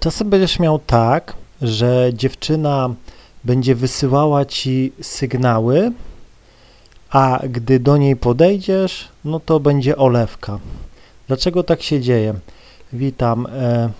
Czasem będziesz miał tak, że dziewczyna będzie wysyłała ci sygnały, a gdy do niej podejdziesz, no to będzie olewka. Dlaczego tak się dzieje? Witam. E,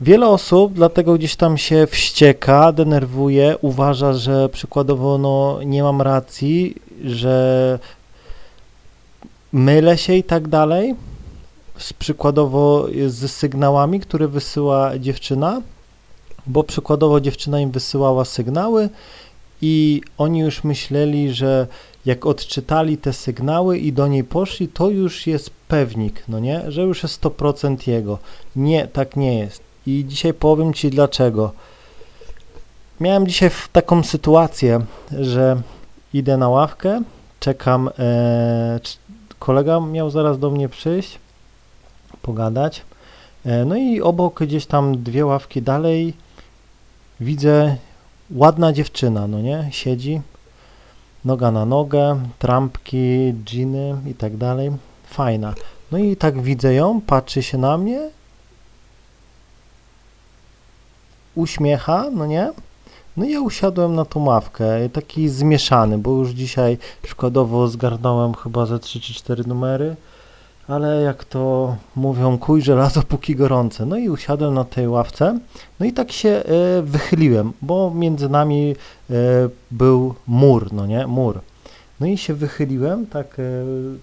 wiele osób dlatego gdzieś tam się wścieka, denerwuje, uważa, że przykładowo no, nie mam racji, że mylę się i tak dalej, z przykładowo z sygnałami, które wysyła dziewczyna, bo przykładowo dziewczyna im wysyłała sygnały i oni już myśleli, że jak odczytali te sygnały i do niej poszli, to już jest pewnik, no nie, że już jest 100% jego. Nie, tak nie jest. I dzisiaj powiem Ci dlaczego. Miałem dzisiaj taką sytuację, że idę na ławkę, czekam, e, kolega miał zaraz do mnie przyjść, pogadać. E, no i obok gdzieś tam dwie ławki dalej widzę ładna dziewczyna, no nie, siedzi, noga na nogę, trampki, dżiny i tak dalej, fajna. No i tak widzę ją, patrzy się na mnie, uśmiecha, no nie, no i ja usiadłem na tą ławkę, taki zmieszany, bo już dzisiaj przykładowo zgarnąłem chyba ze 3 czy 4 numery, ale jak to mówią, kuj żelazo póki gorące. No i usiadłem na tej ławce, no i tak się e, wychyliłem, bo między nami e, był mur, no nie, mur. No i się wychyliłem tak e,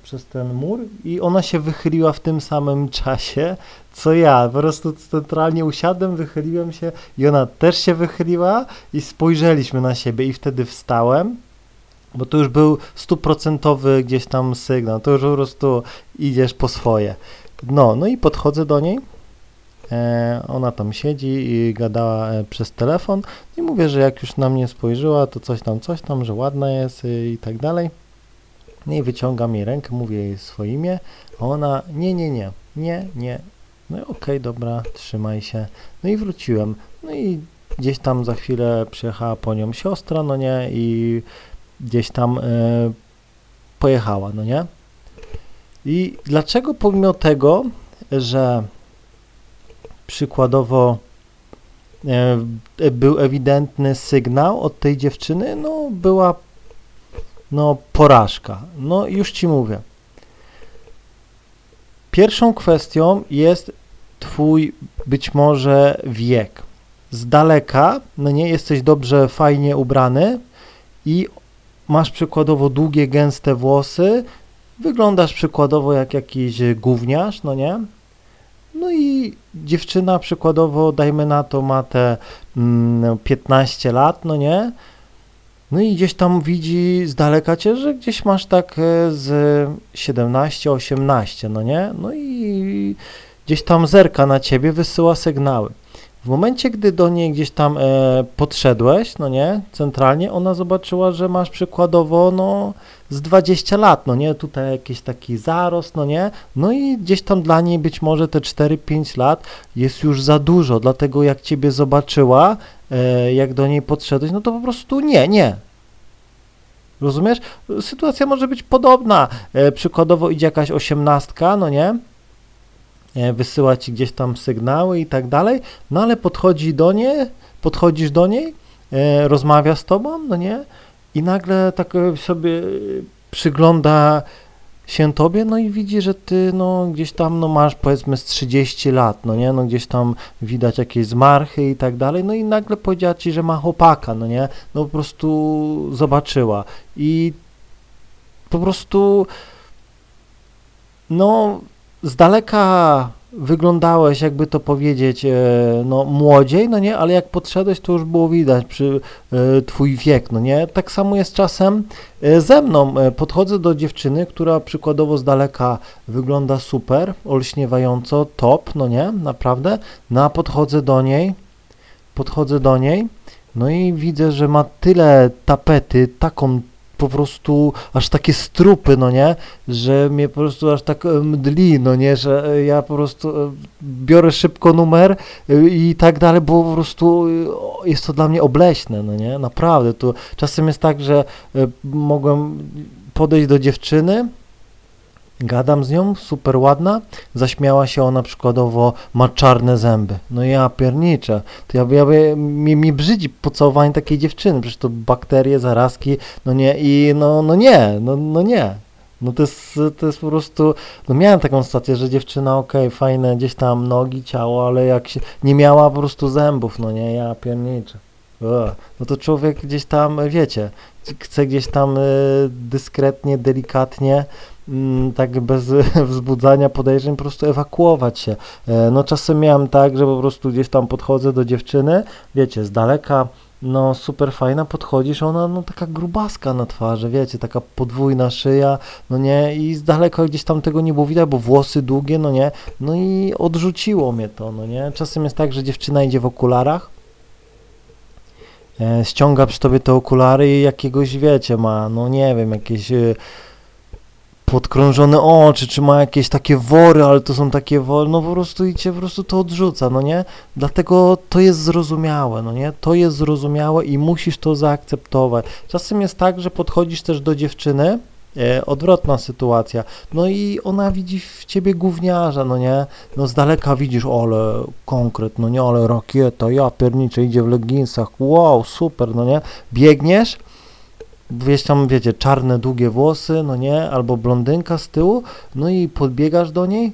przez ten mur i ona się wychyliła w tym samym czasie, co ja. Po prostu centralnie usiadłem, wychyliłem się i ona też się wychyliła i spojrzeliśmy na siebie i wtedy wstałem bo to już był stuprocentowy gdzieś tam sygnał, to już po prostu idziesz po swoje. No, no i podchodzę do niej, e, ona tam siedzi i gadała e, przez telefon i mówię, że jak już na mnie spojrzyła, to coś tam, coś tam, że ładna jest e, i tak dalej. No i wyciągam jej rękę, mówię jej swoje imię, a ona nie, nie, nie, nie, nie. No i okej, okay, dobra, trzymaj się. No i wróciłem. No i gdzieś tam za chwilę przyjechała po nią siostra, no nie, i gdzieś tam e, pojechała, no nie? I dlaczego pomimo tego, że przykładowo e, był ewidentny sygnał od tej dziewczyny, no była no porażka. No już ci mówię. Pierwszą kwestią jest twój być może wiek. Z daleka, no nie, jesteś dobrze, fajnie ubrany i masz przykładowo długie, gęste włosy, wyglądasz przykładowo jak jakiś gówniarz, no nie? No i dziewczyna przykładowo, dajmy na to, ma te mm, 15 lat, no nie? No i gdzieś tam widzi z daleka cię, że gdzieś masz tak e, z 17-18, no nie? No i gdzieś tam zerka na ciebie, wysyła sygnały. W momencie, gdy do niej gdzieś tam e, podszedłeś, no nie, centralnie, ona zobaczyła, że masz przykładowo, no, z 20 lat, no nie, tutaj jakiś taki zarost, no nie, no i gdzieś tam dla niej być może te 4-5 lat jest już za dużo, dlatego jak ciebie zobaczyła, e, jak do niej podszedłeś, no to po prostu nie, nie, Rozumiesz? Sytuacja może być podobna. E, przykładowo idzie jakaś osiemnastka, no nie? E, wysyła ci gdzieś tam sygnały i tak dalej, no ale podchodzi do niej, podchodzisz do niej, e, rozmawia z tobą, no nie, i nagle tak sobie przygląda się tobie, no i widzi, że ty no gdzieś tam no masz powiedzmy z 30 lat, no nie, no gdzieś tam widać jakieś zmarchy i tak dalej, no i nagle powiedziała ci, że ma chłopaka, no nie, no po prostu zobaczyła. I po prostu no z daleka wyglądałeś, jakby to powiedzieć, e, no młodziej, no nie, ale jak podszedłeś, to już było widać przy e, twój wiek, no nie. Tak samo jest czasem e, ze mną. Podchodzę do dziewczyny, która przykładowo z daleka wygląda super, olśniewająco, top, no nie, naprawdę. No a podchodzę do niej, podchodzę do niej, no i widzę, że ma tyle tapety, taką po prostu aż takie strupy, no nie, że mnie po prostu aż tak mdli, no nie, że e, ja po prostu e, biorę szybko numer e, i tak dalej, bo po prostu jest to dla mnie obleśne, no nie, naprawdę, to czasem jest tak, że mogłem podejść do dziewczyny, Gadam z nią, super ładna, zaśmiała się ona przykładowo, ma czarne zęby. No ja pierniczę, to ja, ja, ja mi, mi brzydzi pocałowanie takiej dziewczyny, przecież to bakterie, zarazki, no nie, i no, no nie, no, no nie. No to jest, to jest po prostu, no miałem taką sytuację, że dziewczyna, okej, okay, fajne gdzieś tam nogi, ciało, ale jak się, nie miała po prostu zębów, no nie, ja pierniczę. No to człowiek gdzieś tam, wiecie, chce gdzieś tam y, dyskretnie, delikatnie, mm, tak bez wzbudzania podejrzeń po prostu ewakuować się. E, no czasem miałem tak, że po prostu gdzieś tam podchodzę do dziewczyny, wiecie, z daleka, no super fajna, podchodzisz, ona no taka grubaska na twarzy, wiecie, taka podwójna szyja, no nie, i z daleka gdzieś tam tego nie było widać, bo włosy długie, no nie, no i odrzuciło mnie to, no nie. Czasem jest tak, że dziewczyna idzie w okularach, e, ściąga przy tobie te okulary i jakiegoś, wiecie, ma, no nie wiem, jakieś... E, podkrążone oczy, czy ma jakieś takie wory, ale to są takie wory, no po prostu i cię po prostu to odrzuca, no nie? Dlatego to jest zrozumiałe, no nie? To jest zrozumiałe i musisz to zaakceptować. Czasem jest tak, że podchodzisz też do dziewczyny, e, odwrotna sytuacja, no i ona widzi w ciebie gówniarza, no nie? No z daleka widzisz, ale konkret, no nie, ale rakieta, ja pierniczę, idzie w leginsach, wow, super, no nie? Biegniesz, Wiesz tam, wiecie, czarne, długie włosy, no nie, albo blondynka z tyłu, no i podbiegasz do niej,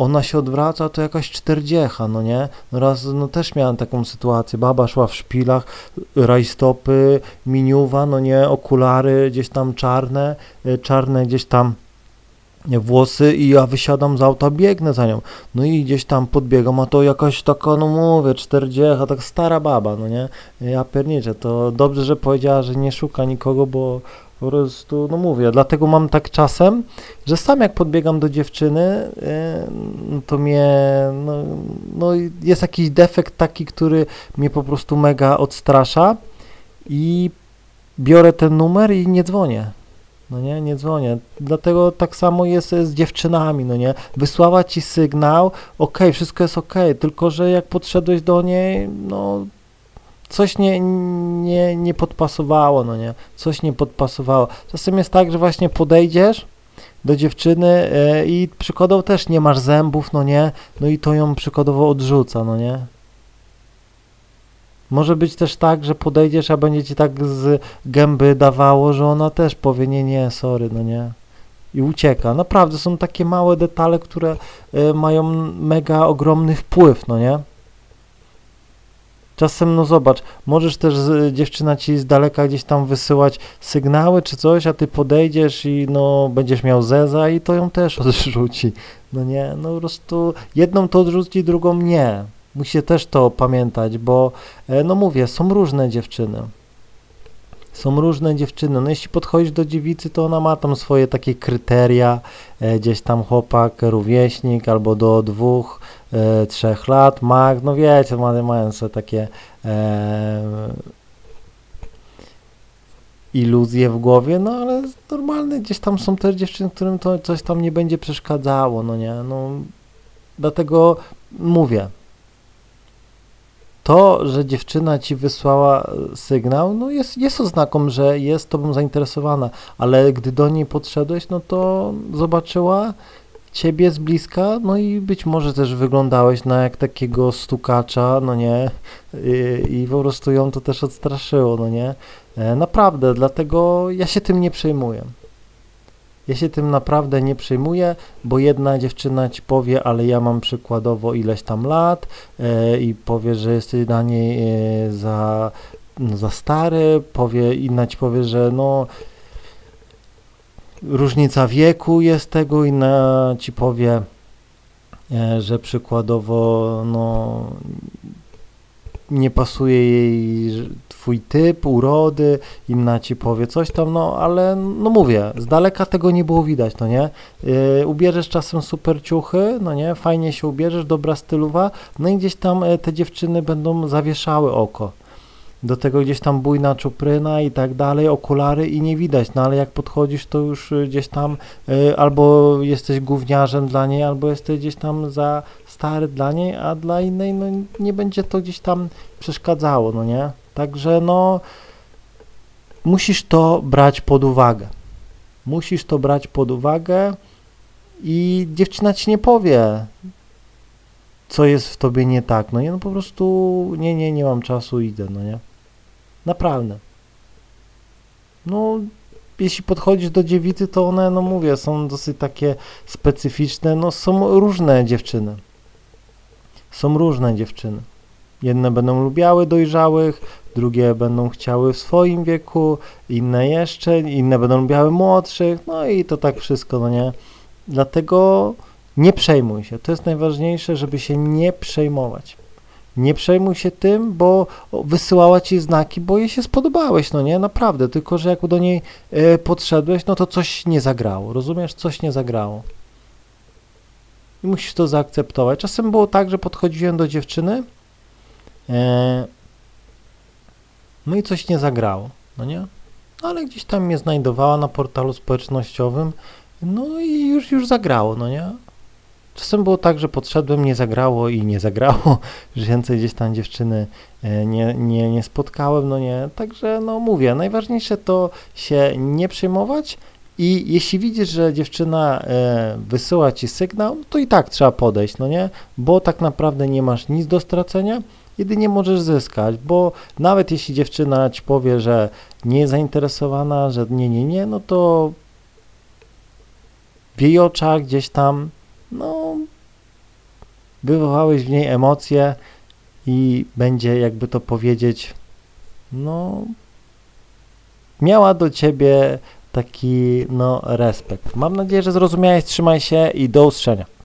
ona się odwraca, to jakaś czterdziecha, no nie? No raz, no też miałem taką sytuację, baba szła w szpilach, rajstopy, miniuwa, no nie, okulary gdzieś tam czarne, y, czarne gdzieś tam włosy i ja wysiadam z auta, biegnę za nią. No i gdzieś tam podbiegam, a to jakaś taka, no mówię, 40, tak stara baba, no nie? Ja pierniczę, to dobrze, że powiedziała, że nie szuka nikogo, bo po prostu, no mówię, dlatego mam tak czasem, że sam jak podbiegam do dziewczyny, e, to mnie, no, no jest jakiś defekt taki, który mnie po prostu mega odstrasza i biorę ten numer i nie dzwonię no nie, nie dzwonię. Dlatego tak samo jest z dziewczynami, no nie. Wysłała ci sygnał, ok, wszystko jest ok, tylko że jak podszedłeś do niej, no coś nie, nie, nie podpasowało, no nie, coś nie podpasowało. Czasem jest tak, że właśnie podejdziesz do dziewczyny e, i przykładowo też nie masz zębów, no nie, no i to ją przykładowo odrzuca, no nie. Może być też tak, że podejdziesz, a będzie ci tak z gęby dawało, że ona też powie nie, nie, sorry, no nie. I ucieka. Naprawdę są takie małe detale, które y, mają mega ogromny wpływ, no nie. Czasem, no zobacz, możesz też z, dziewczyna ci z daleka gdzieś tam wysyłać sygnały czy coś, a ty podejdziesz i no będziesz miał zeza i to ją też odrzuci. No nie, no po prostu jedną to odrzuci, drugą nie. Musicie też to pamiętać, bo e, no mówię, są różne dziewczyny. Są różne dziewczyny. No jeśli podchodzisz do dziewicy, to ona ma tam swoje takie kryteria, e, gdzieś tam chłopak, rówieśnik, albo do dwóch, e, trzech lat, mag, no wiecie, mają, mają sobie takie e, iluzje w głowie, no ale normalne gdzieś tam są też dziewczyny, którym to coś tam nie będzie przeszkadzało, no nie, no dlatego mówię, to, że dziewczyna ci wysłała e, sygnał, no jest, jest oznaką, że jest tobą zainteresowana, ale gdy do niej podszedłeś, no to zobaczyła ciebie z bliska, no i być może też wyglądałeś na jak takiego stukacza, no nie, i, i po prostu ją to też odstraszyło, no nie. E, naprawdę, dlatego ja się tym nie przejmuję. Ja się tym naprawdę nie przejmuję, bo jedna dziewczyna ci powie, ale ja mam przykładowo ileś tam lat e, i powie, że jesteś dla niej e, za, no, za stary, powie, inna ci powie, że no różnica wieku jest tego, inna ci powie, e, że przykładowo no nie pasuje jej twój typ, urody, inna ci powie coś tam, no ale no mówię, z daleka tego nie było widać, no nie? Yy, ubierzesz czasem super ciuchy, no nie? Fajnie się ubierzesz, dobra stylowa, no i gdzieś tam e, te dziewczyny będą zawieszały oko do tego gdzieś tam bujna czupryna i tak dalej, okulary i nie widać, no ale jak podchodzisz, to już y, gdzieś tam y, albo jesteś gówniarzem dla niej, albo jesteś gdzieś tam za stary dla niej, a dla innej no nie będzie to gdzieś tam przeszkadzało, no nie? Także no musisz to brać pod uwagę. Musisz to brać pod uwagę i dziewczyna ci nie powie, co jest w tobie nie tak. No nie, no po prostu nie, nie, nie mam czasu, idę, no nie. Naprawdę. No, jeśli podchodzisz do dziewicy, to one, no mówię, są dosyć takie specyficzne, no są różne dziewczyny. Są różne dziewczyny. Jedne będą lubiały dojrzałych, drugie będą chciały w swoim wieku, inne jeszcze, inne będą lubiały młodszych, no i to tak wszystko, no nie. Dlatego nie przejmuj się. To jest najważniejsze, żeby się nie przejmować. Nie przejmuj się tym, bo wysyłała ci znaki, bo jej się spodobałeś, no nie, naprawdę, tylko że jak do niej y, podszedłeś, no to coś nie zagrało, rozumiesz, coś nie zagrało. I musisz to zaakceptować. Czasem było tak, że podchodziłem do dziewczyny, y, no i coś nie zagrało, no nie, ale gdzieś tam mnie znajdowała na portalu społecznościowym, no i już, już zagrało, no nie, Czasem było tak, że podszedłem, nie zagrało i nie zagrało, że więcej gdzieś tam dziewczyny e, nie, nie, nie spotkałem, no nie, także no mówię, najważniejsze to się nie przejmować i jeśli widzisz, że dziewczyna e, wysyła ci sygnał, to i tak trzeba podejść, no nie, bo tak naprawdę nie masz nic do stracenia, jedynie możesz zyskać, bo nawet jeśli dziewczyna ci powie, że nie jest zainteresowana, że nie, nie, nie, no to w jej oczach gdzieś tam wywołałeś w niej emocje i będzie, jakby to powiedzieć, no, miała do ciebie taki, no, respekt. Mam nadzieję, że zrozumiałeś, trzymaj się i do usłyszenia.